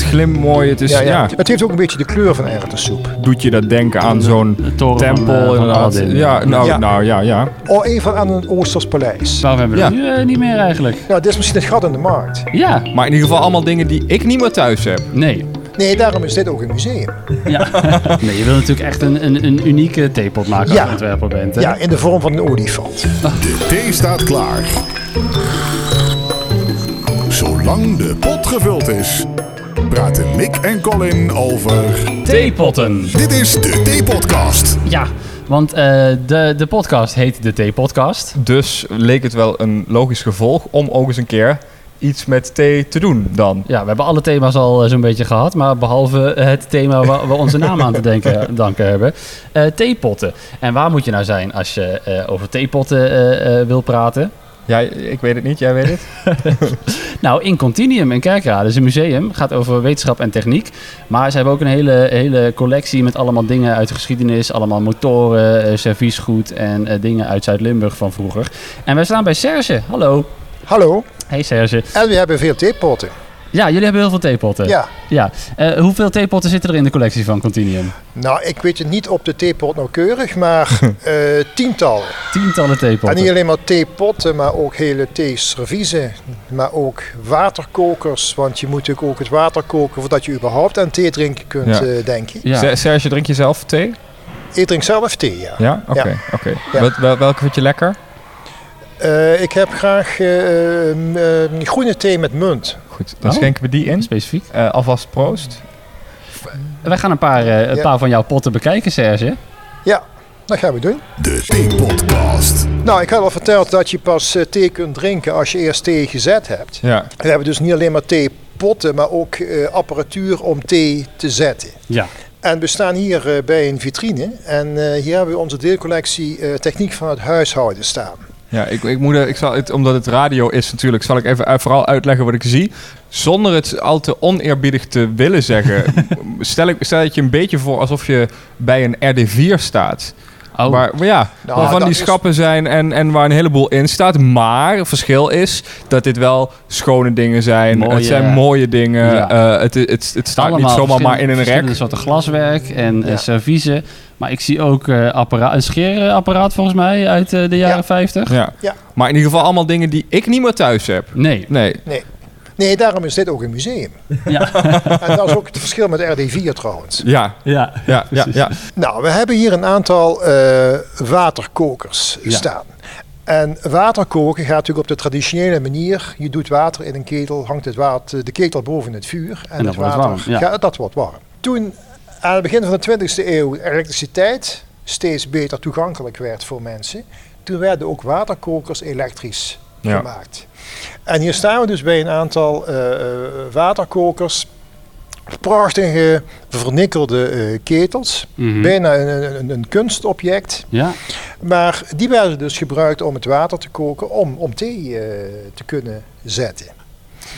Het glimt mooi. Het is, ja, ja, ja. Het heeft ook een beetje de kleur van erwtensoep. doet je dat denken aan zo'n De toren van, tempel eh, van inderdaad. Aladdin. Ja, nou Ja. nou ja, ja. Of even aan een Oosters paleis. Waarom hebben we Ja. dat nu eh, niet meer eigenlijk? Nou, dit is misschien het gat in de markt. Ja, Maar in ieder geval allemaal dingen die ik niet meer thuis heb. nee. Nee, daarom is dit ook een museum. Ja. nee, je wil natuurlijk echt een, een, een unieke theepot maken als Ja. je ontwerper bent. Hè? Ja, in de vorm van een olifant. De thee staat klaar. Zolang de pot gevuld is, praten Mick en Colin over. Theepotten. Dit is de Theepodcast. Ja, want eh, de, de podcast heet de Theepodcast. Dus leek het wel een logisch gevolg om ook eens een keer iets met thee te doen dan. Ja, we hebben alle thema's al eh, zo'n beetje gehad, maar behalve het thema waar we onze naam aan te denken, danken hebben. eh, theepotten. En waar moet je nou zijn als je eh, over theepotten eh, eh, wil praten? Ja, ik weet het niet, jij weet het. Nou, in Continuum in Kerkrade is een museum. gaat over wetenschap en techniek. Maar ze hebben ook een hele, hele collectie met allemaal dingen uit de geschiedenis. Allemaal motoren, eh, serviesgoed en eh, dingen uit Zuid-Limburg van vroeger. En wij staan bij Serge. Hallo. Hallo. Hey Serge. En we hebben veel theepotten. Ja, jullie hebben heel veel theepotten. Ja. ja. Eh, hoeveel theepotten zitten er in de collectie van Continuum? Nou, ik weet het niet op de theepot nauwkeurig, maar eh, tientallen. Tientallen En theepotten. niet alleen maar theepotten, maar ook hele theeserviezen. Maar ook waterkokers, want je moet natuurlijk ook het water koken voordat je überhaupt aan thee drinken kunt Ja. eh, denken. Ja. Se- Serge, drink je zelf thee? Ik drink zelf thee, ja. Ja? Oké, Ja. oké. Wel- welke vind je lekker? Eh, ik heb graag eh, eh, groene thee met munt. Goed, dan Oh. schenken we die in. Specifiek. Eh, alvast proost. Wij gaan een paar, eh, een Ja. paar van jouw potten bekijken, Serge. Ja, dat gaan we doen. De Theepodcast. Nou, ik had al verteld dat je pas eh, thee kunt drinken als je eerst thee gezet hebt. Ja. We hebben dus niet alleen maar theepotten, maar ook eh, apparatuur om thee te zetten. Ja. En we staan hier eh, bij een vitrine en eh, hier hebben we onze deelcollectie eh, techniek van het huishouden staan. Ja, ik, ik moet, er- ik zal het, omdat het radio is natuurlijk, zal ik even uit- vooral uitleggen wat ik zie. Zonder het al te oneerbiedig te willen zeggen, stel, ik, stel het je een beetje voor alsof je bij een RD4 staat. Oh, Waar, maar ja, Nou, waarvan dat die is- schappen zijn en, en waar een heleboel in staat. Maar het verschil is dat dit wel schone dingen zijn. Mooie- het zijn mooie dingen. Ja. Eh, het, het, het staat niet zomaar maar in een rek. soorten glaswerk en eh, Ja. serviezen. Maar ik zie ook eh, appara- een scheerapparaat volgens mij uit eh, de jaren Ja. 50. Ja. Ja. Maar in ieder geval allemaal dingen die ik niet meer thuis heb. Nee. Nee. Nee, daarom is dit ook een museum. Ja. En dat is ook het verschil met RD4 trouwens. Ja, ja. ja, ja, ja. Nou, we hebben hier een aantal eh, waterkokers Ja. staan. En waterkoken gaat natuurlijk op de traditionele manier. Je doet water in een ketel, hangt het water, de ketel boven het vuur. En, En dat het wordt water, warm, ja. gaat- dat wordt warm. Toen aan het begin van de 20e eeuw elektriciteit steeds beter toegankelijk werd voor mensen. Toen werden ook waterkokers elektrisch Ja. gemaakt. En hier staan we dus bij een aantal eh, eh, waterkokers. Prachtige vernikkelde eh, ketels. Mhm. Bijna een, een, een kunstobject. Ja. Maar die werden dus gebruikt om het water te koken, om, om thee te kunnen zetten.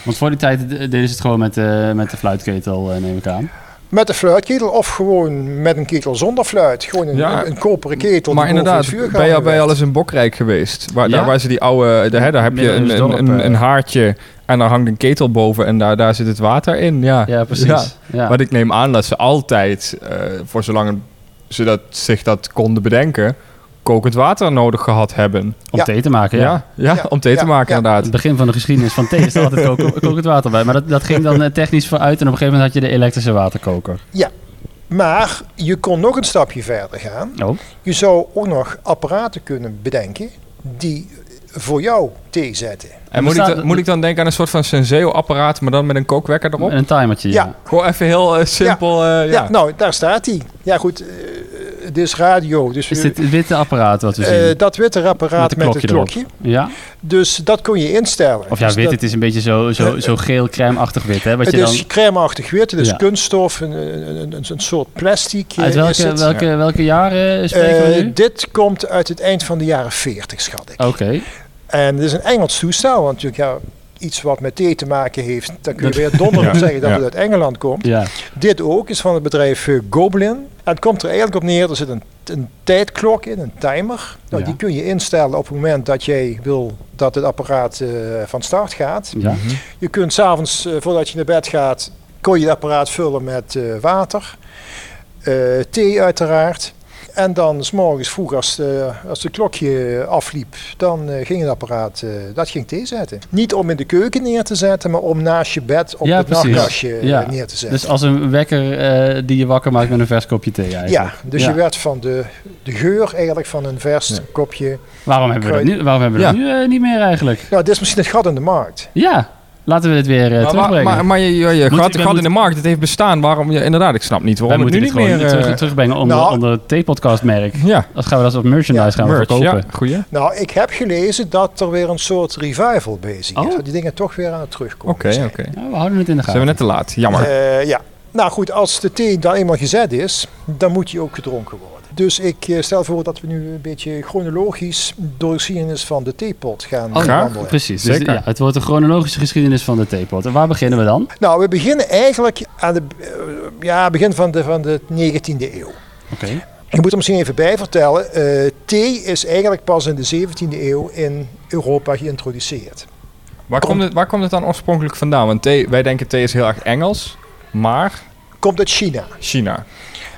Want voor die tijd deden ze het gewoon met, met de fluitketel, neem ik aan. Met de fluitketel of gewoon met een ketel zonder fluit. Gewoon een, Ja. een, een koperen ketel Maar inderdaad, het vuur ben je, ben je al eens in Bokrijk geweest? Waar, Ja? daar, waar ze die oude, de, hè, daar heb je een, dorp, eh. een haartje en daar hangt een ketel boven en daar, daar zit het water in. Ja, Ja, precies. Ja. Ja. Want ik neem aan dat ze altijd, eh, voor zolang ze dat, zich dat konden bedenken, kokend water nodig gehad hebben. Om Ja. thee te maken, Ja, ja. ja, Ja, om thee te ja, maken ja. inderdaad. Het begin van de geschiedenis van thee is er altijd koken- kokend water bij. Maar dat, dat ging dan eh, technisch vooruit en op een gegeven moment had je de elektrische waterkoker. Maar je kon nog een stapje verder gaan. Oh, Je zou ook nog apparaten kunnen bedenken die voor jou thee zetten. En moet ik, bestaat- dan, moet ik dan denken aan een soort van Senseo-apparaat, maar dan met een kookwekker erop? een timertje, ja. Ja. Gewoon even heel eh, simpel. eh, Ja, ja. nou, daar staat hij. Ja goed, eh, het is radio. Dus Is dit het witte apparaat wat we eh, zien? dat witte apparaat Met met, het klokje klokje. Ja? Dus dat kon je instellen. Of ja, Dus wit, dat- het is een beetje zo, zo, zo geel crème-achtig wit, hè? Wat Het je dan, is crèmeachtig wit, het is Ja. kunststof, een, een, een, een soort plastic. eh, uit is welke, welke, welke jaren spreken we Eh, nu? dit komt uit het eind van de jaren 40, schat ik. Oké. En het is een Engels toestel, want natuurlijk ja, iets wat met thee te maken heeft, dan kun je Dat- weer donderdag Ja. zeggen dat Ja. het uit Engeland komt. Ja. Dit ook is van het bedrijf eh, Goblin. En het komt er eigenlijk op neer, er zit een, een tijdklok in, een timer. Nou, Ja. Die kun je instellen op het moment dat jij wil dat het apparaat eh, van start gaat. Ja. Mhm. Je kunt s'avonds, eh voordat je naar bed gaat, kon je het apparaat vullen met eh, water, eh, thee uiteraard. En dan s morgens vroeg als, de als de klokje afliep, dan eh, ging het apparaat, eh, dat ging thee zetten. Niet om in de keuken neer te zetten, maar om naast je bed op Ja, het precies. nachtkastje eh, Ja. neer te zetten. Dus als een wekker eh, die je wakker maakt met een vers kopje thee eigenlijk. ja, dus Ja. je werd van de, de geur eigenlijk van een vers Ja. kopje. Waarom hebben we dat, nu, waarom hebben we dat nu niet meer eigenlijk? Nou, dit is misschien het gat in de markt. Ja, laten we dit weer eh, Maar, maar, terugbrengen. maar, maar je, je, je Moet- gaat, in de markt, het heeft bestaan. Waarom? Ja, inderdaad, ik snap niet waarom het nu moeten niet dit meer... terug, eh, terugbrengen onder, Nou- onder het theepodcast merk. ja, Als gaan we dat als merchandise Ja, gaan we merch, verkopen. ja, goeie. Nou, ik heb gelezen dat er weer een soort revival bezig is. Oh. Dat die dingen toch weer aan het terugkomen Oké, zijn. oké. Ja, we houden het in de Zijn gaten. we net te laat, jammer. Eh, ja. Nou goed, als de thee dan eenmaal gezet is, dan moet die ook gedronken worden. Dus ik eh, stel voor dat we nu een beetje chronologisch door de geschiedenis van de theepot gaan Oh, Graag. wandelen. Precies, dus Zeker. ja, het wordt een chronologische geschiedenis van de theepot. En waar beginnen we dan? Nou, we beginnen eigenlijk aan het ja, begin van de, van de 19e eeuw. Oké. Ik moet er misschien even bij vertellen, eh, thee is eigenlijk pas in de 17e eeuw in Europa geïntroduceerd. Waar komt, het, waar komt het dan oorspronkelijk vandaan? Want thee, wij denken thee is heel erg Engels, maar Komt uit China. China.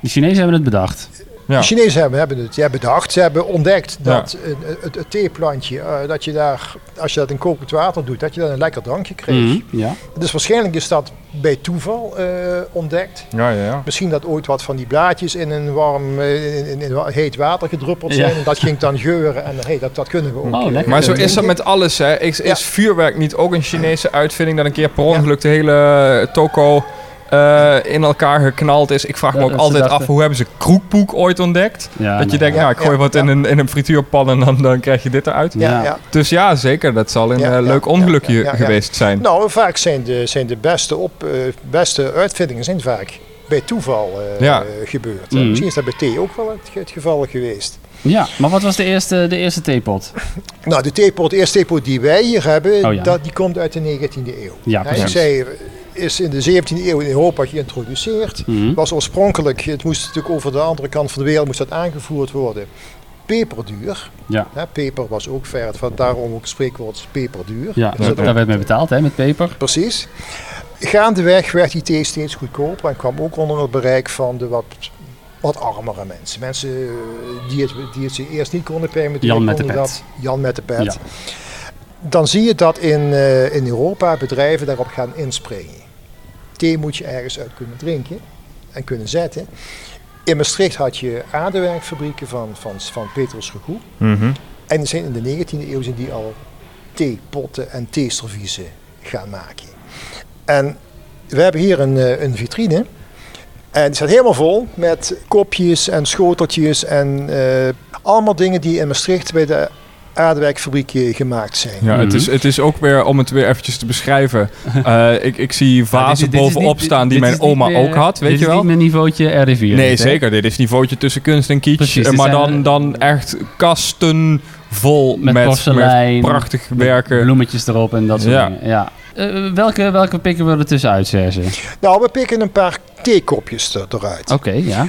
De Chinezen hebben het bedacht. Ja. De Chinezen hebben, hebben het ja, bedacht. Ze hebben ontdekt Ja. dat een- het, het theeplantje, eh, dat je daar, als je dat in kokend water doet, dat je dan een lekker drankje kreeg. Mhm, Ja. Dus waarschijnlijk is dat bij toeval eh, ontdekt. Ja, ja, ja. Misschien dat ooit wat van die blaadjes in een warm, eh, in, in, in wa- heet water gedruppeld Ja. zijn. En dat ging dan geuren en hey, dat, dat kunnen we ook. Oh, eh. Maar zo eh, is dat met alles, hè. Is, is Ja. vuurwerk niet ook een Chinese uitvinding dat een keer per ongeluk de hele toko eh, in elkaar geknald is? Ik vraag me Ja, ook altijd dachten- af, hoe hebben ze kroekpoek ooit ontdekt? ja dat je denkt, ja, nou, ik gooi ja, wat ja. in, een, in een frituurpan en dan, dan krijg je dit eruit. Ja, Ja. ja. Dus ja, zeker. Dat zal een Ja, eh, leuk ja, ongelukje ja, ja, ja. geweest zijn. Nou, vaak zijn de, zijn de beste, op, eh, beste uitvindingen zijn vaak bij toeval Ja. gebeurd. Mhm. Misschien is dat bij thee ook wel het, het geval geweest. Ja, maar wat was de eerste, de eerste theepot? Nou, de theepot, de eerste theepot die wij hier hebben, Oh ja. dat, die komt uit de 19e eeuw. Ja, ik precies. zei, is in de 17e eeuw in Europa geïntroduceerd. Mhm. Was oorspronkelijk, het moest natuurlijk over de andere kant van de wereld moest dat aangevoerd worden. Peperduur. Ja. Hè, peper was ook ver, van daarom ook het spreekwoord peperduur. Ja, Dus daar werd mee betaald, hè, met peper. Precies. Gaandeweg werd die thee steeds goedkoper en kwam ook onder het bereik van de wat, wat armere mensen. Mensen eh, die het, die het zich eerst niet konden permitteren. Jan met de pet. Dat, Jan met de pet. Ja. Dan zie je dat in, eh, in Europa bedrijven daarop gaan inspringen. Thee moet je ergens uit kunnen drinken en kunnen zetten. In Maastricht had je aardewerkfabrieken van, van, van Petrus Regoe. Mhm. En zijn in de 19e eeuw zijn die al theepotten en theeserviezen gaan maken. En we hebben hier een, eh, een vitrine. En die staat helemaal vol met kopjes en schoteltjes en eh, allemaal dingen die in Maastricht bij de aardewerkfabriek eh, gemaakt zijn. Ja, het, Mhm. is, het is ook weer, om het weer eventjes te beschrijven. eh, ik, ik zie vazen dit is bovenop niet- staan die dit is mijn oma meer- ook had, weet dit je is wel? niet mijn niveautje RD4. Nee, dit, zeker. Dit is niveautje tussen kunst en kitsch. Precies, eh, dit maar zijn, dan, dan echt kasten vol Met met, porselein, met prachtig Met werken. Bloemetjes erop en dat soort Ja. dingen. Ja. Eh, welke, welke pikken we er tussenuit, Serge? Nou, we pikken een paar theekopjes er, eruit. Oké, ja.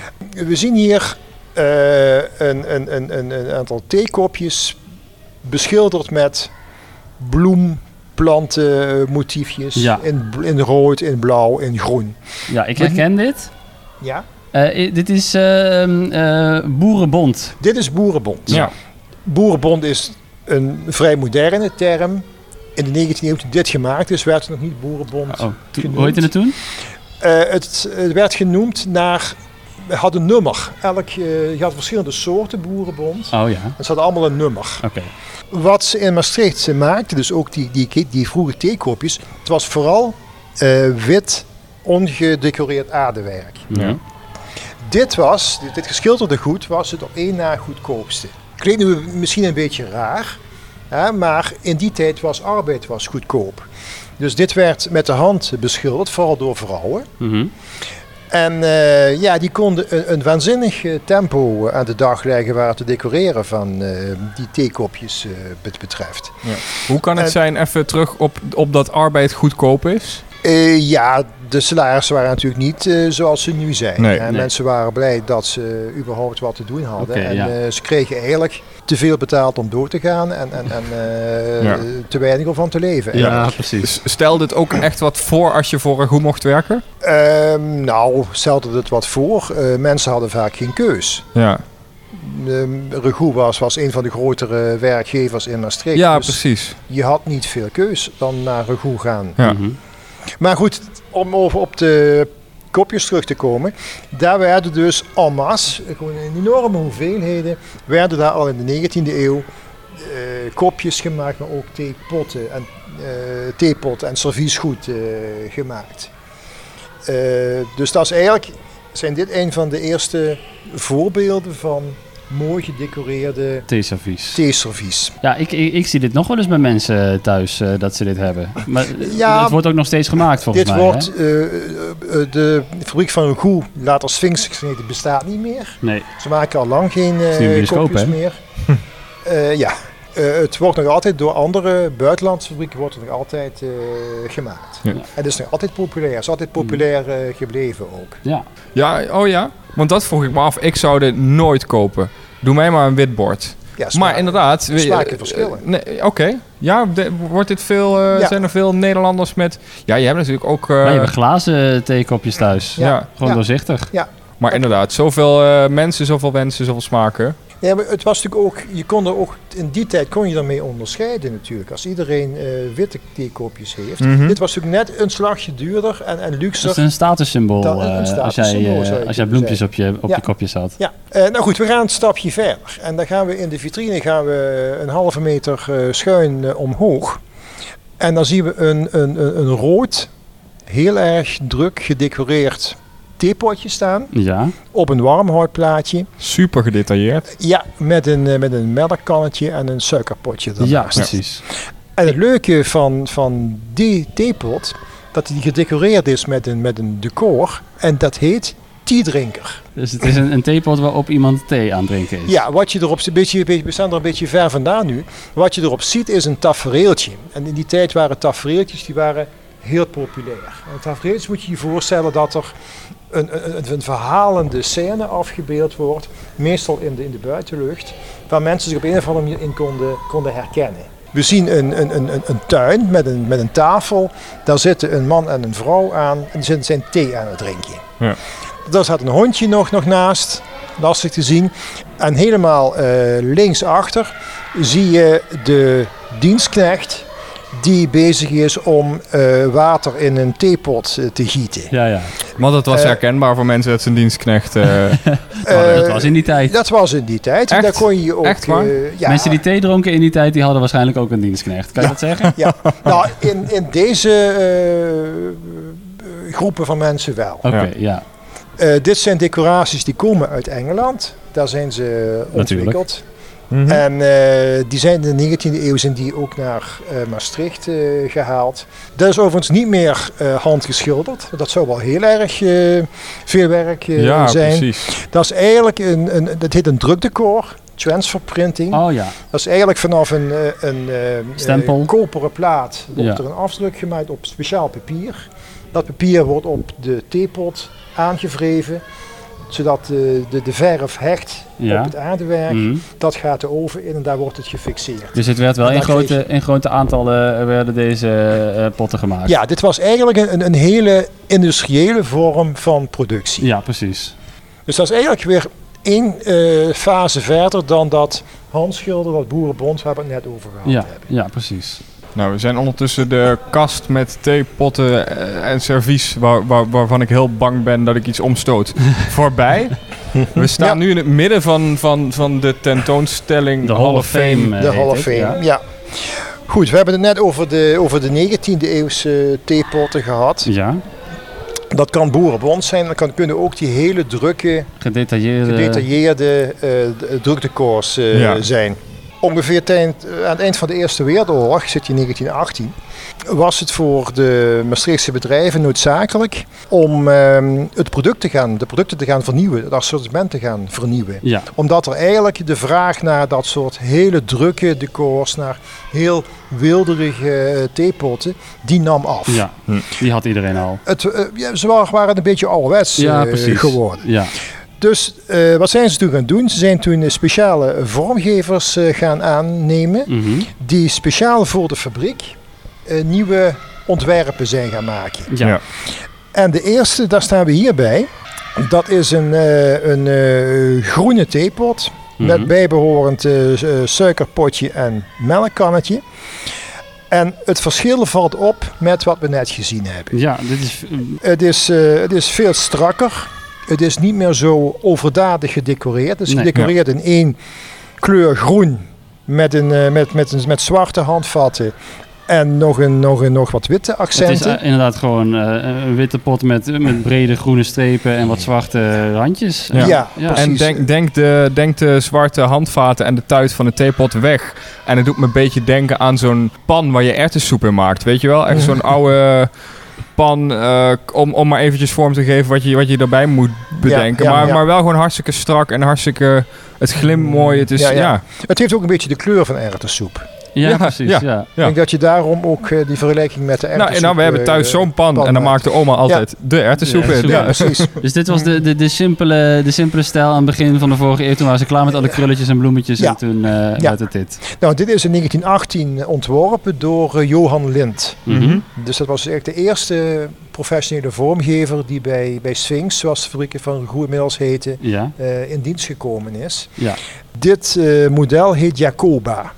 We zien hier eh, een, een, een, een, een aantal theekopjes beschilderd met bloem, planten, motiefjes. Ja. In, in rood, in blauw, in groen. Ja, ik herken dit. Ja. Eh, dit is eh, Boerenbond. Dit is boerenbond. Ja. Boerenbond is een vrij moderne term. In de 19e eeuw toen dit gemaakt is, werd het nog niet boerenbond. Oh, Genoemd. hoe heette het toen? Eh, het werd genoemd naar, we hadden een nummer. Elk, eh, je had verschillende soorten boerenbond. Oh ja, Het zat allemaal een nummer. oké. Wat ze in Maastricht ze maakten, dus ook die, die, die vroege theekopjes, het was vooral eh, wit, ongedecoreerd aardewerk. Ja. Dit was, dit, dit geschilderde goed, was het op één na goedkoopste. Klinkt nu misschien een beetje raar, hè, maar in die tijd was arbeid was goedkoop. Dus dit werd met de hand beschilderd, vooral door vrouwen. Mhm. En eh, ja, die konden een, een waanzinnig eh, tempo aan de dag leggen waar het te decoreren van eh, die theekopjes bet- betreft. Hoe kan het zijn, even terug op, op dat arbeid goedkoop is? Eh, ja, de salarissen waren natuurlijk niet eh, zoals ze nu zijn. Nee. En Nee. Mensen waren blij dat ze überhaupt wat te doen hadden. En ja. eh, ze kregen eigenlijk te veel betaald om door te gaan en, en, en eh, Ja. te weinig om van te leven. Ja, eigenlijk. precies. S- Stel dit ook echt wat voor als je voor Ragout mocht werken? Ehm, nou, stelde het wat voor. Eh, mensen hadden vaak geen keus. Ja, Um, Regoe was, was een van de grotere werkgevers in Maastricht. ja dus precies. je had niet veel keus dan naar Regoe gaan. Ja. Mhm. Maar goed, om over op de kopjes terug te komen. Daar werden dus en masse, gewoon in enorme hoeveelheden, werden daar al in de 19e eeuw eh, kopjes gemaakt, maar ook theepotten en, eh theepotten en serviesgoed eh, gemaakt. Dus dat is eigenlijk, zijn dit een van de eerste voorbeelden van mooi gedecoreerde Theeservies. theeservies. Ja, ik, ik, ik zie dit nog wel eens bij mensen thuis eh, dat ze dit hebben. Maar eh, Ja, het wordt ook nog steeds gemaakt volgens Dit mij. wordt, hè? eh, eh, eh, de fabriek van Regoe, later Sphinx gesneden, bestaat niet meer. Nee. Ze maken al lang geen een eh bioscoop, hè? meer. Eh, ja, Eh, het wordt nog altijd door andere buitenlandse fabrieken wordt het nog altijd eh, gemaakt. Ja. En het is nog altijd populair. Het is altijd populair eh, gebleven ook. Ja. Ja, oh ja. Want dat vroeg ik me af. Ik zou dit nooit kopen. Doe mij maar een wit bord. Ja, smaak- Maar inderdaad. eh, verschillen. nee, Oké. Ja, de- wordt dit veel, eh, Ja. zijn er veel Nederlanders met... Ja, je hebt natuurlijk ook... eh, Wij hebben glazen theekopjes thuis. ja. Gewoon Ja. doorzichtig. maar inderdaad. Zoveel eh, mensen, zoveel wensen, zoveel smaken. Ja, maar het was natuurlijk ook, je kon er ook, in die tijd kon je ermee onderscheiden natuurlijk. Als iedereen eh, witte theekopjes heeft. Mhm. Dit was natuurlijk net een slagje duurder en, en luxer. is een statussymbool een eh, als, jij, eh, als jij bloempjes op je, op Ja. je kopjes had. Ja, nou goed, we gaan een stapje verder. En dan gaan we in de vitrine gaan we een halve meter schuin omhoog. En dan zien we een, een, een, een rood, heel erg druk gedecoreerd theepotje staan. Ja. Op een warmhoutplaatje. Super gedetailleerd. Ja, met een, eh, met een melkkannetje en een suikerpotje Ja, ernaast. precies. En het leuke van, van die theepot, dat die gedecoreerd is met een, met een decor. En dat heet theedrinker. Dus het is een, een theepot waarop iemand thee aan het drinken is. Ja, wat je erop ziet, een beetje, beetje- we staan er een beetje ver vandaan nu. Wat je erop ziet is een tafereeltje. En in die tijd waren tafereeltjes die waren heel populair. En tafereeltjes moet je je voorstellen dat er een, een, een verhalende scène afgebeeld wordt. Meestal in de, in de buitenlucht. Waar mensen zich op een of andere manier in konden, konden herkennen. We zien een, een, een, een- tuin met een, met een tafel. Daar zitten een man en een vrouw aan. En die zitten zijn thee aan het drinken. Ja. Daar staat een hondje nog, nog naast. Lastig te zien. En helemaal eh, linksachter zie je de dienstknecht die bezig is om eh, water in een theepot eh, te gieten. Ja, ja. Want het was Eh, herkenbaar voor mensen dat zijn dienstknecht... eh, Oh, dat was in die tijd. dat was in die tijd. Echt? Daar kon je ook. Echt waar? eh, ja, Mensen die thee dronken in die tijd, die hadden waarschijnlijk ook een dienstknecht. Kan je dat zeggen? ja. nou, in, in deze groepen van mensen wel. Oké, Ja. ja. Eh, dit zijn decoraties die komen uit Engeland. Daar zijn ze ontwikkeld. Mhm. En eh, die zijn in de 19e eeuw zijn die ook naar eh, Maastricht eh, gehaald. Dat is overigens niet meer handgeschilderd. Dat zou wel heel erg veel werk ja, zijn. precies. Dat is eigenlijk een, een, dat heet een drukdecor. Transfer printing. Oh ja. Dat is eigenlijk vanaf een, een koperen plaat wordt Ja. er een afdruk gemaakt op speciaal papier. Dat papier wordt op de theepot aangevreven, zodat de, de, de verf hecht Ja. op het aardewerk. Mhm. Dat gaat de oven in en daar wordt het gefixeerd. Dus het werd wel in grote, in grote aantallen eh, werden deze eh, potten gemaakt. Ja, dit was eigenlijk een, een hele industriële vorm van productie. Ja, precies. Dus dat is eigenlijk weer één eh, fase verder dan dat handschilder, dat boerenbond, waar we het net over gehad Ja, hebben. ja, precies. Nou, we zijn ondertussen de kast met theepotten eh, en servies... Waar, waar, waarvan ik heel bang ben dat ik iets omstoot, voorbij. We staan Ja. nu in het midden van, van, van de tentoonstelling De Hall of Fame. eh, De Hall of Fame, ja. ja. Goed, we hebben het net over de, over de 19e eeuwse theepotten gehad. Ja, Dat kan boerenbond zijn, dat kan, kunnen ook die hele drukke, gedetailleerde... gedetailleerde eh, eh, Ja. zijn. Ongeveer aan het eind van de Eerste Wereldoorlog, zit je in 1918, was het voor de Maastrichtse bedrijven noodzakelijk om ehm, het product te gaan, de producten te gaan vernieuwen, het assortiment te gaan vernieuwen. Ja, Omdat er eigenlijk de vraag naar dat soort hele drukke decors, naar heel wilderige eh, theepotten, die nam af. ja. die had iedereen al. Het, eh, ja, ze wa- waren een beetje ouderwets Ja, eh, precies. geworden. Ja, Dus eh, wat zijn ze toen gaan doen? Ze zijn toen eh, speciale vormgevers eh, gaan aannemen mhm. die speciaal voor de fabriek eh, nieuwe ontwerpen zijn gaan maken. ja. Ja. En de eerste, daar staan we hierbij. Dat is een, eh, een eh, groene theepot met Mhm. bijbehorend eh, eh, suikerpotje en melkkannetje. En het verschil valt op met wat we net gezien hebben. Ja, dit is... Het is, eh, het is veel strakker. Het is niet meer zo overdadig gedecoreerd. Het is Nee. gedecoreerd in één kleur groen met, een, eh, met, met, een, met zwarte handvatten en nog, een, nog, een, nog wat witte Het is accenten. eh, inderdaad gewoon eh, een witte pot met, met brede groene strepen en wat zwarte randjes. Ja. Ja, Ja. precies. En denk, denk, de, denk de zwarte handvaten en de tuit van de theepot weg. En het doet me een beetje denken aan zo'n pan waar je erwtensoep in maakt. Weet je wel? Echt zo'n oude eh, om, om maar eventjes vorm te geven wat je, wat je erbij moet bedenken. ja, maar, ja. maar wel gewoon hartstikke strak en hartstikke... Het glimt mooi. Het is, ja. Het heeft ook een beetje de kleur van erwtensoep. Ja, Ja, precies. ja. Ja. Ik denk dat je daarom ook eh, die vergelijking met de Nou, erwtensoep... nou, we hebben eh, thuis zo'n pan, pan en dan maakt. maakte oma altijd de erwtensoep in. Ja, Ja. precies. Dus dit was de, de, de, simpele, de simpele stijl aan het begin van de vorige eeuw. Toen waren ze klaar met alle krulletjes en bloemetjes Ja. en toen eh Ja. werd het dit. Nou, dit is in 1918 ontworpen door eh, Johan Lind. Mhm. Dus dat was eigenlijk de eerste professionele vormgever die bij, bij Sphinx, zoals de fabrieken van Roer inmiddels heten, Ja, eh, in dienst gekomen is. ja. Dit eh, model heet Jacoba.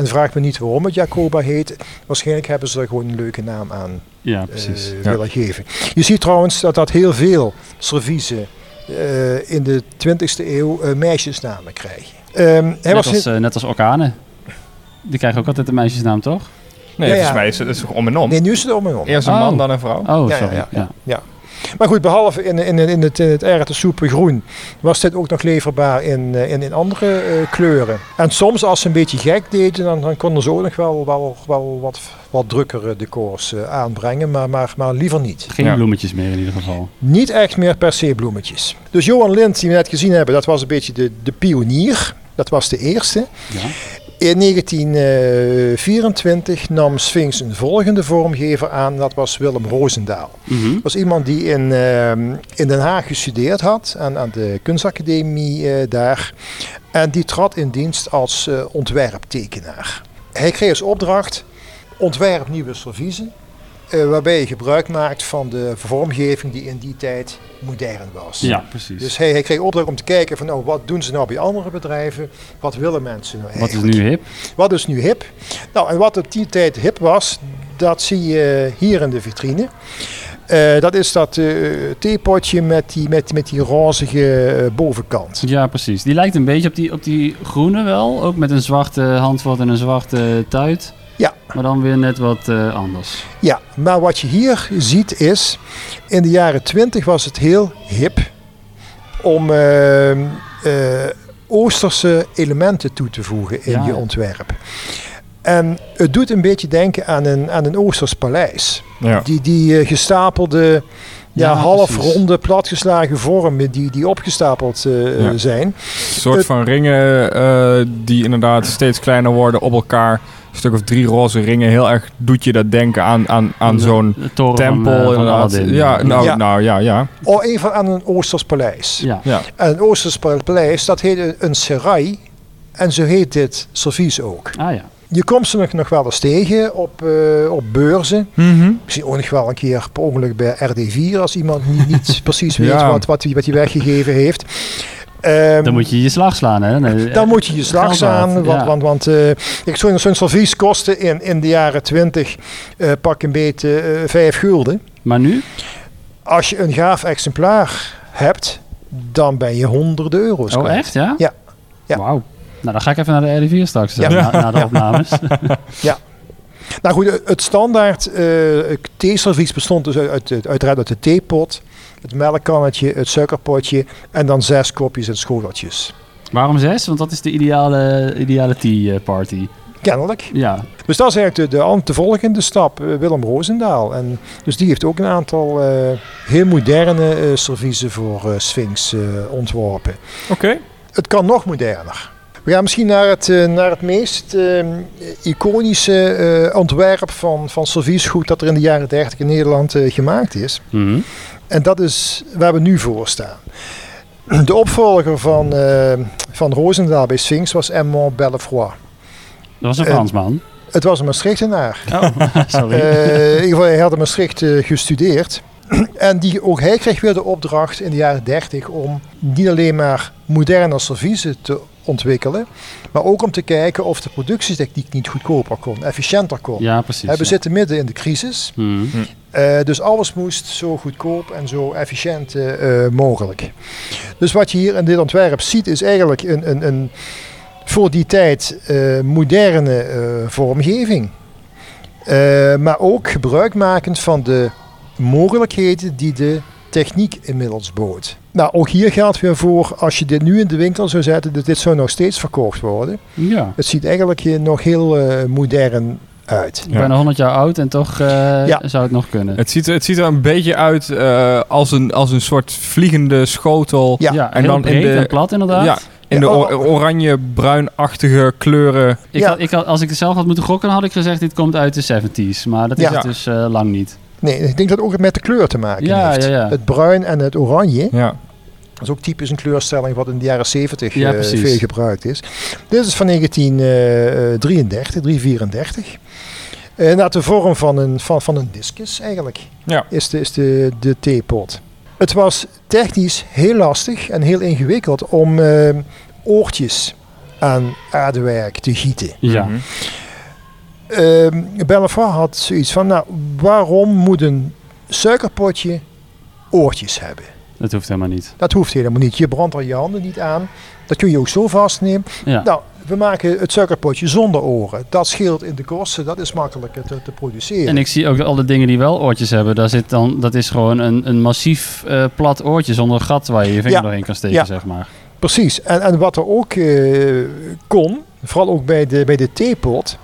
En vraag me niet waarom het Jacoba heet. Waarschijnlijk hebben ze er gewoon een leuke naam aan ja eh, precies. Willen geven. Je ziet trouwens dat dat heel veel serviezen eh, in de 20e eeuw eh, meisjesnamen krijgen. Ehm, hij Net was als, net als orkanen. Die krijgen ook altijd een meisjesnaam, toch? Nee, Ja, ja. volgens mij is het, het is toch om en om. nee, nu is het om en om. Eerst een Oh. man, dan een vrouw. Oh, Ja, sorry. ja, Ja, ja. Maar goed, behalve in, in, in het, in het erwtensoepen groen, was dit ook nog leverbaar in, eh, in, in andere eh, kleuren. En soms, als ze een beetje gek deden, dan, dan konden ze ook nog wel, wel, wel wat, wat drukkere decors eh, aanbrengen, maar, maar, maar liever niet. Geen Ja. bloemetjes meer in ieder geval. Niet echt meer per se bloemetjes. Dus Johan Lind, die we net gezien hebben, dat was een beetje de, de pionier. Dat was de eerste. Ja. In 1924 nam Sphinx een volgende vormgever aan, dat was Willem Roosendaal. Mhm. Dat was iemand die in, ehm, in Den Haag gestudeerd had, aan, aan de kunstacademie eh, daar. En die trad in dienst als eh, ontwerptekenaar. Hij kreeg als opdracht ontwerp nieuwe serviezen, eh, waarbij je gebruik maakt van de vormgeving die in die tijd modern was. ja, precies. Dus hij, hij kreeg opdracht om te kijken van nou, wat doen ze nou bij andere bedrijven, wat willen mensen nou Wat is eigenlijk. nu hip? Wat is nu hip? Nou, en wat op die tijd hip was, dat zie je hier in de vitrine. Eh, dat is dat eh, theepotje met die, met, met die rozige eh, bovenkant. Ja, precies. Die lijkt een beetje op die, op die groene wel. Ook met een zwarte handvat en een zwarte tuit. Maar dan weer net wat eh, anders. Ja, maar wat je hier ziet is, in de jaren 20 was het heel hip om eh, eh, Oosterse elementen toe te voegen in Ja, je ontwerp. En het doet een beetje denken aan een, aan een Oosters paleis. Ja. Die, die gestapelde, ja, Ja, half precies. ronde, platgeslagen vormen die, die opgestapeld eh, Ja. zijn. Een soort Het- van ringen eh, die inderdaad steeds kleiner worden op elkaar. Een stuk of drie roze ringen. Heel erg doet je dat denken aan, aan, aan De- zo'n tempel. van, eh, van inderdaad. Ja, nou, Ja. nou ja, ja. Of even aan een Oosters paleis. Ja. ja. En een Oosters paleis, dat heet een- een serai. En zo heet dit servies ook. Ah ja. Je komt ze nog, nog wel eens tegen op, eh, op beurzen. Mhm. Misschien ook nog wel een keer per ongeluk bij RD4 als iemand niet, niet precies weet Ja. wat, wat, hij, wat hij weggegeven heeft. Ehm, Dan moet je je slag slaan, hè? Nee, dan moet je je slag geld slaan. Want, ja. want, want eh, kijk, zo'n zo'n servies kostte in, in de jaren 20 eh, pak een beetje eh, 5 gulden. Maar nu? Als je een gaaf exemplaar hebt, dan ben je honderden euro's Oh, kwijt. echt? Ja? Ja. Ja. Wauw. Nou, dan ga ik even naar de RD4 straks, eh, Ja. na, na de opnames. Nou goed, het standaard eh theeservies bestond dus uit, uit, uiteraard uit de theepot, het melkkannetje, het suikerpotje en dan zes kopjes en schoteltjes. Waarom zes? Want dat is de ideale, ideale tea eh, party. Kennelijk. Ja, Dus dat is eigenlijk de, de, volgende stap, eh, Willem Roosendaal. En dus die heeft ook een aantal eh, heel moderne eh serviezen voor eh, Sphinx ontworpen. Oké. Het kan nog moderner. We gaan misschien naar het, naar het meest iconische eh, ontwerp van, van serviesgoed dat er in de jaren 30 in Nederland eh, gemaakt is. Mhm. En dat is waar we nu voor staan. De opvolger van, eh, van Roosendaal bij Sphinx was Edmond Bellefroy. dat was een Fransman. Het was een Maastrichtenaar. Oh, sorry. Eh, in ieder geval, hij had in Maastricht eh, gestudeerd. En die, ook hij kreeg weer de opdracht in de jaren 30 om niet alleen maar moderne serviezen te ontwikkelen, maar ook om te kijken of de productietechniek niet goedkoper kon, efficiënter kon. ja, precies. We ja. zitten midden in de crisis, Mhm. Eh, dus alles moest zo goedkoop en zo efficiënt eh, eh, mogelijk. Dus wat je hier in dit ontwerp ziet is eigenlijk een, een, een voor die tijd moderne vormgeving. Maar ook gebruikmakend van de mogelijkheden die de techniek inmiddels bood. Nou, ook hier geldt weer voor, als je dit nu in de winkel zou zetten, dat dit zou nog steeds verkocht worden. Ja. Het ziet eigenlijk nog heel modern uit. Ik ben 100 jaar oud en toch eh, Ja. zou het nog kunnen. Het ziet, er- het ziet er een beetje uit eh, als, een, als een soort vliegende schotel. Ja. ja, en heel dan in de- en plat inderdaad. Ja, in Ja, de oranje-bruinachtige kleuren. Ik Ja. had, ik had, als ik het zelf had moeten gokken, had ik gezegd dit komt uit de 70s. Maar dat is Ja. het dus eh, lang niet. Nee, ik denk dat het ook met de kleur te maken Ja, heeft. ja, ja. Het bruin en het oranje. Ja. Dat is ook typisch een kleurstelling wat in de jaren 70 Ja, eh, precies. veel gebruikt is. Dit is van 1933, 334. Eh naar de vorm van een, van, van een discus eigenlijk. Ja. Is de, is de, de theepot. Het was technisch heel lastig en heel ingewikkeld om eh, oortjes aan aardewerk te gieten. Ja. Bellefoy had zoiets van, nou, waarom moet een suikerpotje oortjes hebben? Dat hoeft helemaal niet. Dat hoeft helemaal niet. Je brandt er je handen niet aan. Dat kun je ook zo vastnemen. Ja. Nou, we maken het suikerpotje zonder oren. Dat scheelt in de kosten. Dat is makkelijker te, te produceren. En ik zie ook al de dingen die wel oortjes hebben. Daar zit dan, dat is gewoon een, een massief eh, plat oortje zonder gat waar je je vinger Ja. doorheen kan steken, Ja. zeg maar. Precies. En, en wat er ook eh, kon, vooral ook bij de, bij de theepot.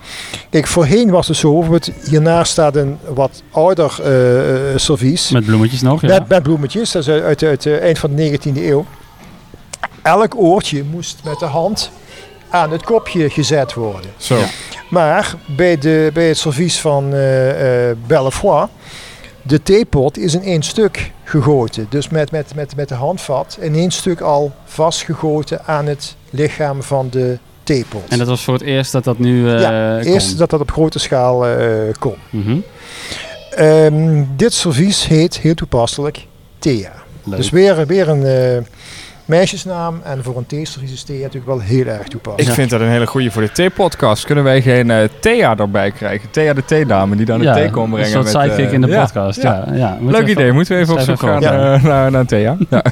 Kijk, voorheen was het zo, hiernaast staat een wat ouder eh, servies. Met bloemetjes nog, ja. Met, met bloemetjes, dat is uit, uit, uit het eind van de 19e eeuw. Elk oortje moest met de hand aan het kopje gezet worden. Zo. Ja. Maar bij, de, bij het servies van eh eh Bellefoy, de theepot is in één stuk gegoten. Dus met, met, met, met de handvat in één stuk al vastgegoten aan het lichaam van de theepot. En dat was voor het eerst dat dat nu eh Ja, Eerst dat dat op grote schaal eh, kon. Mhm. Ehm, dit servies heet heel toepasselijk Thea. Leuk. Dus weer, weer een eh, meisjesnaam. En voor een theeservies is Thea natuurlijk wel heel erg Ik toepasselijk. vind dat een hele goede voor de thee-podcast. Kunnen wij geen eh, Thea erbij krijgen? Thea de theedame die dan de thee komt brengen. Een soort met, sidekick eh, in de podcast. ja. Ja. Leuk idee. Moeten we even op zoek gaan even naar, naar, naar Thea? Ja.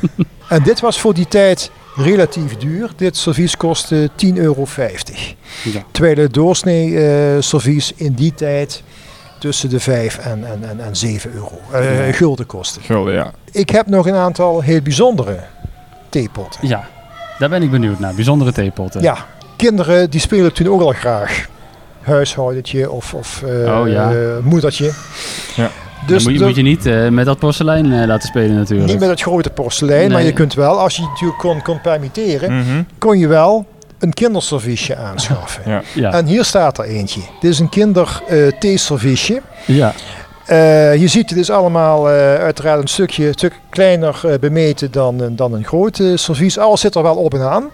En dit was voor die tijd relatief duur. Dit servies kostte 10,50 euro. Ja. Terwijl het doorsnee eh, servies in die tijd tussen de 5 en, en, en, en 7 euro eh, Ja. gulden kostte. Gulden, ja. Ik heb nog een aantal heel bijzondere theepotten. Ja, daar ben ik benieuwd naar. Bijzondere theepotten. Ja, kinderen die spelen toen ook al graag. Huishoudentje of, of eh, Oh, ja. eh, moedertje. Ja. Dus dan moet je, dat- moet je niet eh, met dat porselein eh, laten spelen natuurlijk. niet met het grote porselein, maar je kunt wel, als je het natuurlijk kon, kon permitteren, Mhm. kon je wel een kinderserviesje aanschaffen. Ja. Ja, En hier staat er eentje. Dit is een kinder eh theeserviesje. ja. Eh, je ziet, het is allemaal eh, uiteraard een stukje, stuk kleiner eh, bemeten dan, dan een groot eh, servies. Alles zit er wel op en aan.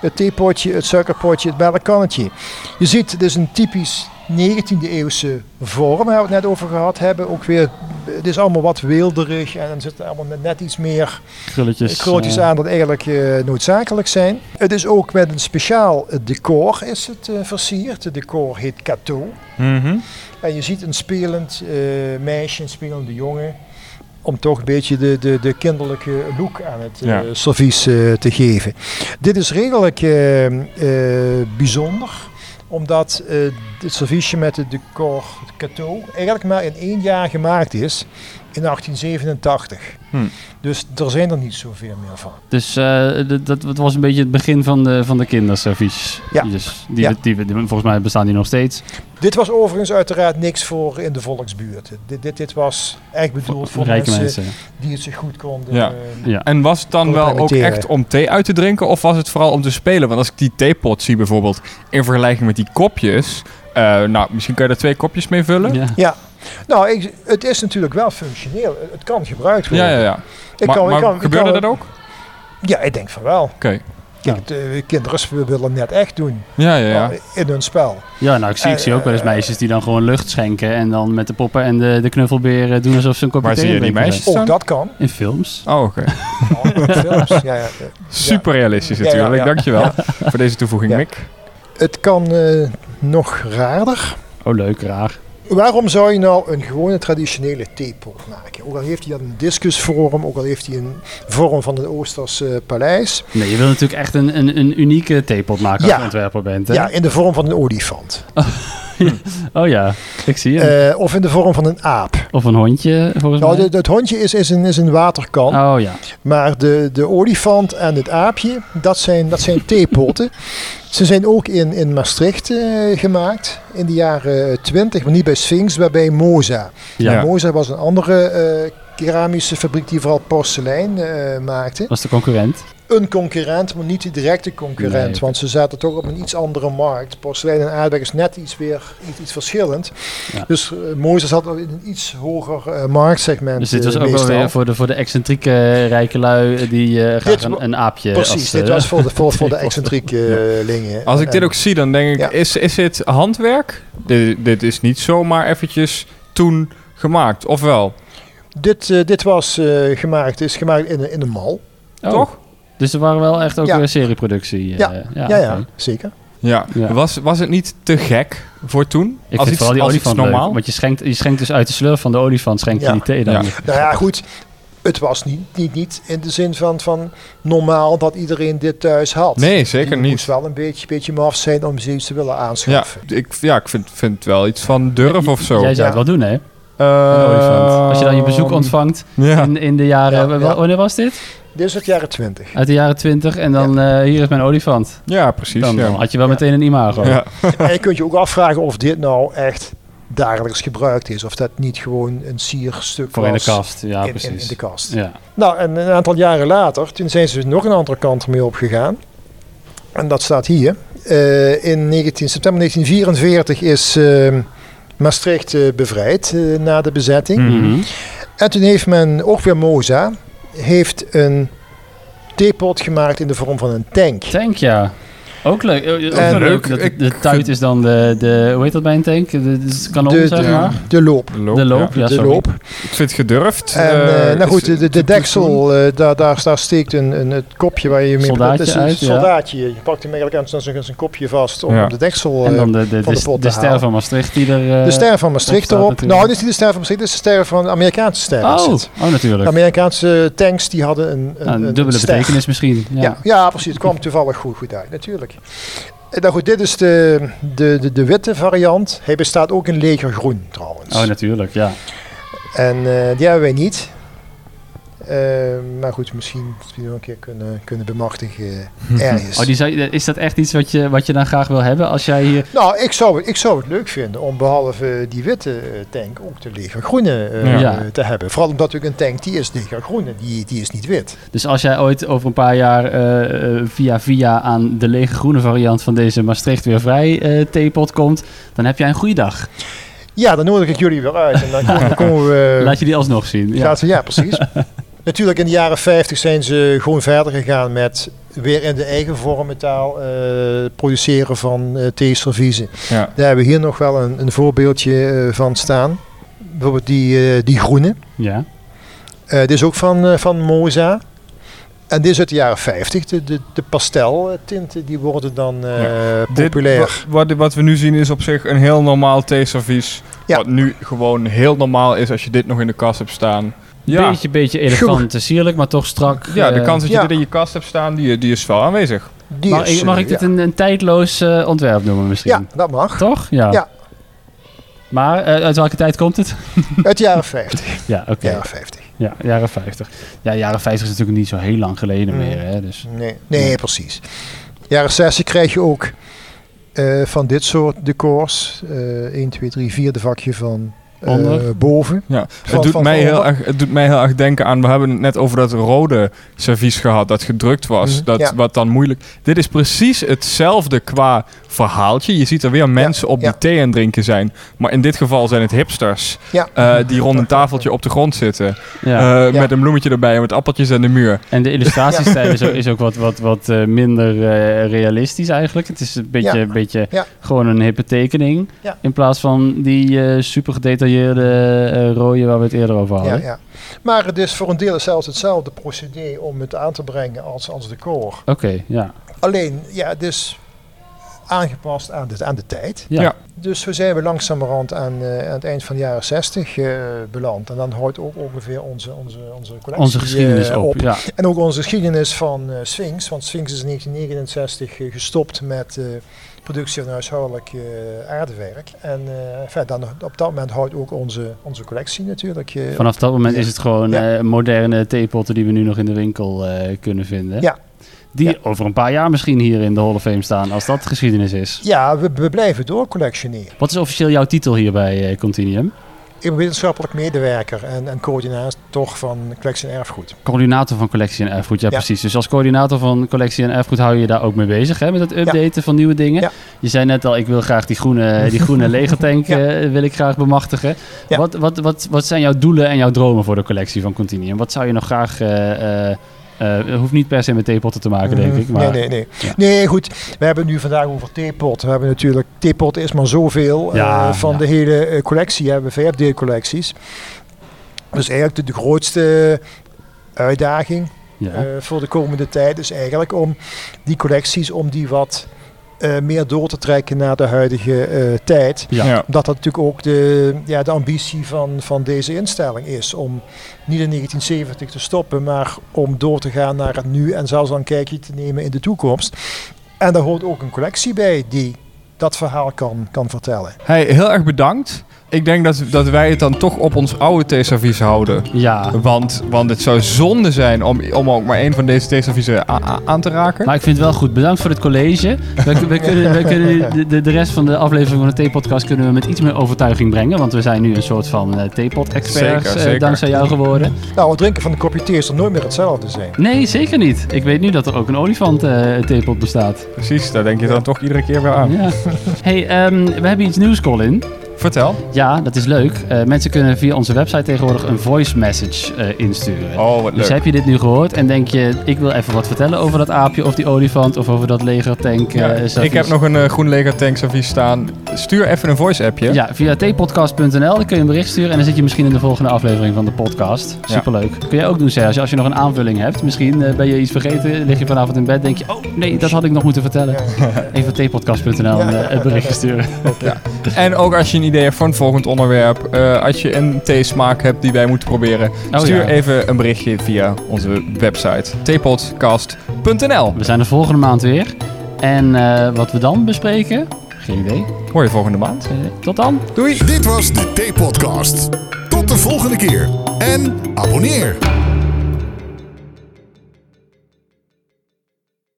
Het theepotje, het suikerpotje, het melkkannetje. Je ziet, het is een typisch 19e eeuwse vorm, waar we het net over gehad hebben. Ook weer, het is allemaal wat weelderig en er zitten allemaal net- net iets meer Krulletjes. krulletjes eh, aan dat eigenlijk eh, noodzakelijk zijn. Het is ook met een speciaal decor is het eh, versierd. Het decor heet Cateau. Mhm. En je ziet een spelend eh, meisje, een spelende jongen. Om toch een beetje de, de, de kinderlijke look aan het eh, Ja. servies te geven. Dit is redelijk bijzonder. Omdat eh het serviesje met het decor cateau eigenlijk maar in één jaar gemaakt is. In 1887. Hm. Dus er zijn er niet zoveel meer van. Dus eh, dat, dat was een beetje het begin van de, van de kinderservies. Ja. Dus die, Ja. die, volgens mij bestaan die nog steeds. Dit was overigens uiteraard niks voor in de volksbuurt. Dit, dit, dit was echt bedoeld voor Rijke mensen, mensen. die het zich goed konden. Ja. eh, Ja. En was het dan wel ook echt om thee uit te drinken of was het vooral om te spelen? Want als ik die theepot zie bijvoorbeeld in vergelijking met die kopjes, eh, nou misschien kan je er twee kopjes mee vullen. Ja. Ja, nou, ik, het is natuurlijk wel functioneel. Het kan gebruikt worden. Ja, ja, ja. Ik maar kan, ik kan, ik gebeurde kan- dat ook? Ja, ik denk van wel. Oké. Kijk, de kinderen willen net echt doen Ja, ja, ja. in hun spel. Ja, nou, ik zie, ik zie ook wel eens Eh, meisjes die dan gewoon lucht schenken en dan met de poppen en de, de knuffelberen doen alsof ze een kopje Waar thee zie je die meisjes? Ook dat kan. In films. Oh, oké. In films. Ja, ja. Super realistisch Ja, ja, natuurlijk. ja. Dankjewel voor deze toevoeging, Ja. Mick. Het kan eh, nog raarder. Oh, leuk, raar. Waarom zou je nou een gewone traditionele theepot maken? Ook al heeft hij een discusvorm, ook al heeft hij een vorm van een Oosters eh, paleis. Nee, je wil natuurlijk echt een, een, een unieke theepot maken als Ja. je ontwerper bent. Hè? Ja, in de vorm van een olifant. Oh ja, ik zie hem. Eh, of in de vorm van een aap. of een hondje, volgens Nou, mij. het hondje is, is, een, is een waterkan. Oh ja. Maar de, de olifant en het aapje, dat zijn, dat zijn theepotten. Ze zijn ook in, in Maastricht eh, gemaakt in de jaren 20, maar niet bij Sphinx, maar bij Moza. Ja. Moza was een andere eh, keramische fabriek die vooral porselein eh, maakte. Was de concurrent. Een concurrent, maar niet de directe concurrent, Nee. want ze zaten toch op een iets andere markt. Porselein en aardbei is net iets weer iets, iets verschillend. Ja. Dus uh, zat in een iets hoger eh, marktsegment. Dus dit was eh, ook wel weer voor de, voor de excentrieke rijke lui die eh, graag Dit een, een aapje Precies, als, dit was voor de, voor, voor de excentrieke lingen. Als ik dit ook zie, dan denk ik, Ja. is, is dit handwerk? Dit, dit is niet zomaar eventjes toen gemaakt, of wel? Dit, dit was eh, gemaakt, is gemaakt in, in een mal. Oh, Toch? Dus er waren wel echt ook Ja. weer serieproductie. eh, Ja. ja, Ja, ja, zeker. Ja. Ja. Was, was het niet te gek voor toen? Ik als vind iets, vooral die olifant leuk, normaal? want je schenkt, je schenkt dus uit de slurf van de olifant schenk je Ja. die thee dan. Ja. Nou ja, goed. Het was niet, niet, niet in de zin van, van normaal dat iedereen dit thuis had. Nee, zeker Je niet. moest wel een beetje, beetje maf zijn om zoiets te willen Ja, aanschaffen. ik, ja, ik vind, vind wel iets van durf of zo. Jij zou Ja. het wel doen, hè? Een Eh, olifant. Als je dan je bezoek ontvangt Ja. in, in de jaren... Ja, wa- ja. Wanneer was dit? Dit is het jaren 20. Uit de jaren 20 en dan eh, hier is mijn olifant. ja, precies. Dan, ja. had je wel Ja. meteen een imago. Ja. en je kunt je ook afvragen of dit nou echt dagelijks gebruikt is. Of dat niet gewoon een sierstuk Voor in de kast, ja in, precies. in de kast. Ja. Nou, en een aantal jaren later, toen zijn ze nog een andere kant ermee opgegaan. En dat staat hier. Eh, in 19, september 1944 is eh, Maastricht eh, bevrijd na de bezetting. Mhm. En toen heeft men, ook weer Moza, heeft een theepot gemaakt in de vorm van een tank. Tank, ja. Ook leuk. Eh, Ook En- leuk. Dat, Ik de tuit is dan de, de... Hoe heet dat bij een tank? De, de, kanon, de, zeg de, maar. de loop. De loop. De loop, ja. ja, de loop. Ik vind het gedurfd. En eh, eh, nou goed, de, de, de deksel, eh, daar, daar, daar steekt een, een, het kopje waar je mee Soldaatje dat is een uit, ja. soldaatje. Je pakt hem eigenlijk aan zijn, zijn kopje vast om Ja. de deksel... En eh, dan de, de, van de, pot de, te ster halen. van Maastricht die er... eh, de ster van Maastricht erop. natuurlijk. Nou, dit is niet de ster van Maastricht, dit is de ster van de Amerikaanse ster. is Oh, oh, natuurlijk. De Amerikaanse tanks die hadden een, een, een een dubbele betekenis misschien. Ja. Precies. Het kwam toevallig goed, goed uit, natuurlijk. Eh, Nou goed, dit is de, de, de, de witte variant. Hij bestaat ook in legergroen trouwens. Oh, natuurlijk, ja. en eh, die hebben wij niet. Eh, maar goed, misschien dat we die nog een keer kunnen, kunnen bemachtigen ergens. Oh, die zou, je- is dat echt iets wat je, wat je dan graag wil hebben als jij hier... Nou, ik zou, het- ik zou het leuk vinden om behalve die witte eh, tank ook de legergroene eh, Ja. eh, te hebben. Vooral omdat natuurlijk een tank die is legergroen en die, die is niet wit. Dus als jij ooit over een paar jaar eh, eh, via via aan de lege groene variant van deze Maastricht weer vrij eh theepot komt, dan heb jij een goede dag. Ja, dan nodig ik jullie weer uit en dan komen, komen we... Laat je die alsnog zien. Ja. Ja, precies. Natuurlijk in de jaren 50 zijn ze gewoon verder gegaan met weer in de eigen vormmetaal eh produceren van eh theeserviezen. ja. Daar hebben we hier nog wel een, een voorbeeldje eh, van staan. Bijvoorbeeld die, die groene. Ja. Dit is ook van, van Moza. En dit is uit de jaren 50. De, de, de pasteltinten die worden dan Dit, populair. wa- wat, wat we nu zien is op zich een heel normaal theeservies. Ja. Wat nu gewoon heel normaal is als je dit nog in de kast hebt staan. Ja, Beetje, beetje elegant, en sierlijk, maar toch strak. ja de eh, kans dat je ja. dit in je kast hebt staan, die, die is wel aanwezig. Die Mag, is, ik, mag eh, ik dit ja. een, een tijdloos eh, ontwerp noemen misschien? Ja, dat mag. Toch? Ja. Ja. Maar eh, uit welke tijd komt het? Uit de jaren 50. Ja, oké. Jaren 50. Ja, jaren 50. Ja, jaren 50 is natuurlijk niet zo heel lang geleden Mm. meer. Hè? Dus, Nee, nee precies. Jaren 60 krijg je ook eh, van dit soort decors. eh 1, 2, 3, vierde vakje van eh, Onder? boven. Ja, het doet, mij heel erg, het doet mij heel erg denken aan... We hebben het net over dat rode servies gehad dat gedrukt was. Mhm, dat, ja. Wat dan moeilijk... Dit is precies hetzelfde qua verhaaltje. Je ziet er weer mensen op die ja. thee aan drinken zijn. Maar in dit geval zijn het hipsters. Ja. eh, die rond een tafeltje op de grond zitten. ja. eh, Ja. Met een bloemetje erbij en met appeltjes aan de muur. En de illustratiestijl is ook, is ook wat, wat, wat eh, minder eh, realistisch eigenlijk. Het is een beetje, Ja. een beetje Ja. gewoon een hippe tekening. Ja. In plaats van die eh, super gedetailleerde eh, rode waar we het eerder over hadden. ja. Maar het is voor een deel zelfs hetzelfde procedé om het aan te brengen als, als decor. Oké, ja. Alleen, ja, is aangepast aan de, aan de tijd. Ja. Ja. Dus zo zijn we langzamerhand aan, eh, aan het eind van de jaren 60 eh, beland. En dan houdt ook ongeveer onze, onze, onze collectie Onze geschiedenis eh, op. Ja. En ook onze geschiedenis van Sphinx. Want Sphinx is in 1969 eh, gestopt met productie van huishoudelijk aardewerk. En enfin, dan, op dat moment houdt ook onze, onze collectie natuurlijk. Vanaf dat moment is het gewoon Ja. moderne theepotten die we nu nog in de winkel kunnen vinden. Ja. Die Ja. over een paar jaar misschien hier in de Hall of Fame staan, als dat geschiedenis is. Ja, we, we blijven door collectioneren. Wat is officieel jouw titel hier bij eh, Continuum? Ik ben wetenschappelijk medewerker en, en coördinator van collectie en erfgoed. Coördinator van collectie en erfgoed, ja, Ja. precies. Dus als coördinator van collectie en erfgoed hou je je daar ook mee bezig, hè, met het updaten van nieuwe dingen. Ja. Je zei net al, ik wil graag die groene, die groene legertank eh, wil ik graag bemachtigen. Wat, wat, wat, wat zijn jouw doelen en jouw dromen voor de collectie van Continuum? Wat zou je nog graag... eh, eh, het hoeft niet per se met theepotten te maken, denk ik. Maar Nee, nee, nee. Ja. Nee, goed. We hebben het nu vandaag over theepot. We hebben natuurlijk, theepot is maar zoveel. eh, Ja, van ja. de hele eh, collectie hebben we vijf collecties. Dus eigenlijk de, de grootste uitdaging eh, voor de komende tijd is eigenlijk om die collecties, om die wat eh, meer door te trekken naar de huidige eh, tijd. Ja. Ja. Omdat dat natuurlijk ook de, ja, de ambitie van, van deze instelling is. Om niet in 1970 te stoppen, maar om door te gaan naar het nu en zelfs een kijkje te nemen in de toekomst. En daar hoort ook een collectie bij die dat verhaal kan, kan vertellen. Hey, heel erg bedankt. Ik denk dat, dat wij het dan toch op ons oude theeservies houden. ja. Want, want het zou zonde zijn om, om ook maar één van deze theeserviezen aan te raken. Maar ik vind het wel goed. Bedankt voor het college. We, we kunnen, we kunnen de, rest van de aflevering van de Theepodcast kunnen we met iets meer overtuiging brengen. Want we zijn nu een soort van eh theepot-experts Zeker, eh, dankzij jou geworden. Nou, het drinken van een kopje thee zal nooit meer hetzelfde zijn. Nee, zeker niet. Ik weet nu dat er ook een olifant eh theepot bestaat. Precies, daar denk je dan toch iedere keer weer aan. Ja. hey, ehm, we hebben iets nieuws, Colin. Vertel. Ja, dat is leuk. Eh, mensen kunnen via onze website tegenwoordig een voice message eh, insturen. Oh, wat Dus leuk. heb je dit nu gehoord en denk je, ik wil even wat vertellen over dat aapje of die olifant of over dat legertank? Ja, eh, ik heb nog een groen leger tank servies staan. Stuur even een voice appje. Ja, via tpodcast.nl dan kun je een bericht sturen en dan zit je misschien in de volgende aflevering van de podcast. Ja. Superleuk. Kun jij ook doen, Serge, als je nog een aanvulling hebt. Misschien ben je iets vergeten, lig je vanavond in bed, denk je, oh nee, dat had ik nog moeten vertellen. Even tpodcast.nl Ja. een, berichtje sturen. En ook als je idee hebt voor een volgend onderwerp. eh, als je een theesmaak hebt die wij moeten proberen. Oh, stuur ja. even een berichtje via onze website. theepodcast.nl We zijn er volgende maand weer. En eh, wat we dan bespreken, geen idee. Hoor je volgende maand. Eh, tot dan. Doei! Dit was de T-podcast. Tot de volgende keer. En abonneer.